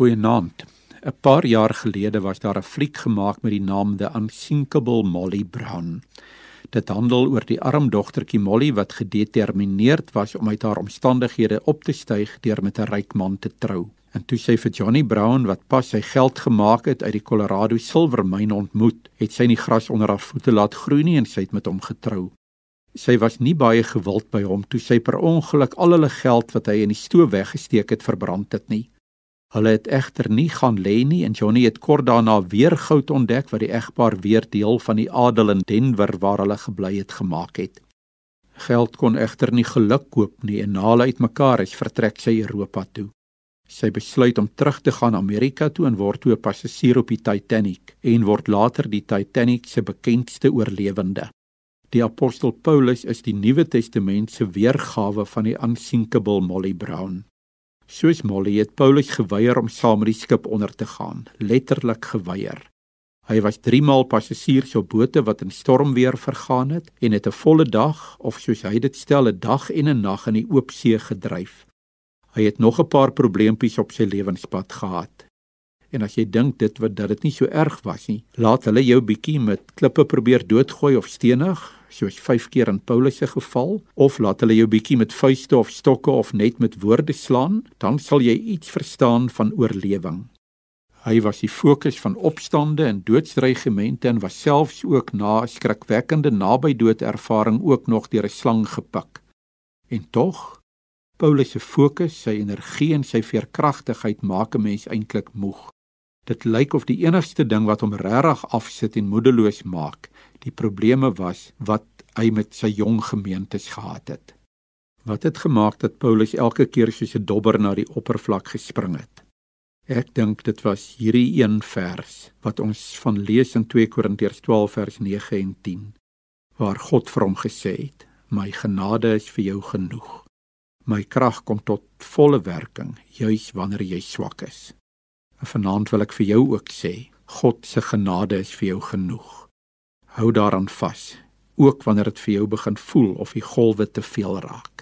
Goeienaand. 'n Paar jaar gelede was daar 'n fliek gemaak met die naam The Unsinkable Molly Brown. Dit handel oor die arm dogtertjie Molly wat gedetermineerd was om uit haar omstandighede op te styg deur met 'n ryk man te trou. En toe sy vir Johnny Brown wat pas sy geld gemaak het uit die Colorado silwermyn ontmoet, het sy nie gras onder haar voete laat groei nie en sy het met hom getrou. Sy was nie baie gewild by hom toe sy per ongeluk al hulle geld wat hy in die stoof weggesteek het verbrand het nie. Hulle het egter nie gaan lê nie en Johnny het kort daarna weer goud ontdek wat die egpaar weer deel van die adel in Denver waar hulle gebly het gemaak het. Geld kon egter nie geluk koop nie en na hulle uitmekaar is vertrek sy Europa toe. Sy besluit om terug te gaan Amerika toe en word toe 'n passasier op die Titanic en word later die Titanic se bekendste oorlewende. Die apostel Paulus is die Nuwe Testament se weergawe van die unsinkable Molly Brown. Soos Molly het Paulus geweier om saam met die skip onder te gaan, letterlik geweier. Hy was 3 maal passasiers op bote wat in stormweer vergaan het en het 'n volle dag of soos hy dit stel 'n dag en 'n nag in die oop see gedryf. Hy het nog 'n paar probleempies op sy lewenspad gehad. En as jy dink dit wat dat dit nie so erg was nie, laat hulle jou bietjie met klippe probeer doodgooi of stenig, soos 5 keer in Paulus se geval, of laat hulle jou bietjie met vuiste of stokke of net met woorde slaan, dan sal jy iets verstaan van oorlewing. Hy was die fokus van opstande en doodsdreigemente en was selfs ook na skrikwekkende nabydood ervaring ook nog deur 'n slang gepik. En tog Paulus se fokus, sy energie en sy veerkragtigheid maak 'n mens eintlik moeg. Dit lyk of die enigste ding wat hom regtig afsit en moedeloos maak, die probleme was wat hy met sy jong gemeentes gehad het. Wat het gemaak dat Paulus elke keer soos 'n dobber na die oppervlak gespring het? Ek dink dit was hierdie een vers wat ons van lees in 2 Korintiërs 12 vers 9 en 10 waar God vir hom gesê het: "My genade is vir jou genoeg. My krag kom tot volle werking juis wanneer jy swak is." En vanaand wil ek vir jou ook sê, God se genade is vir jou genoeg hou daaraan vas ook wanneer dit vir jou begin voel of die golwe te veel raak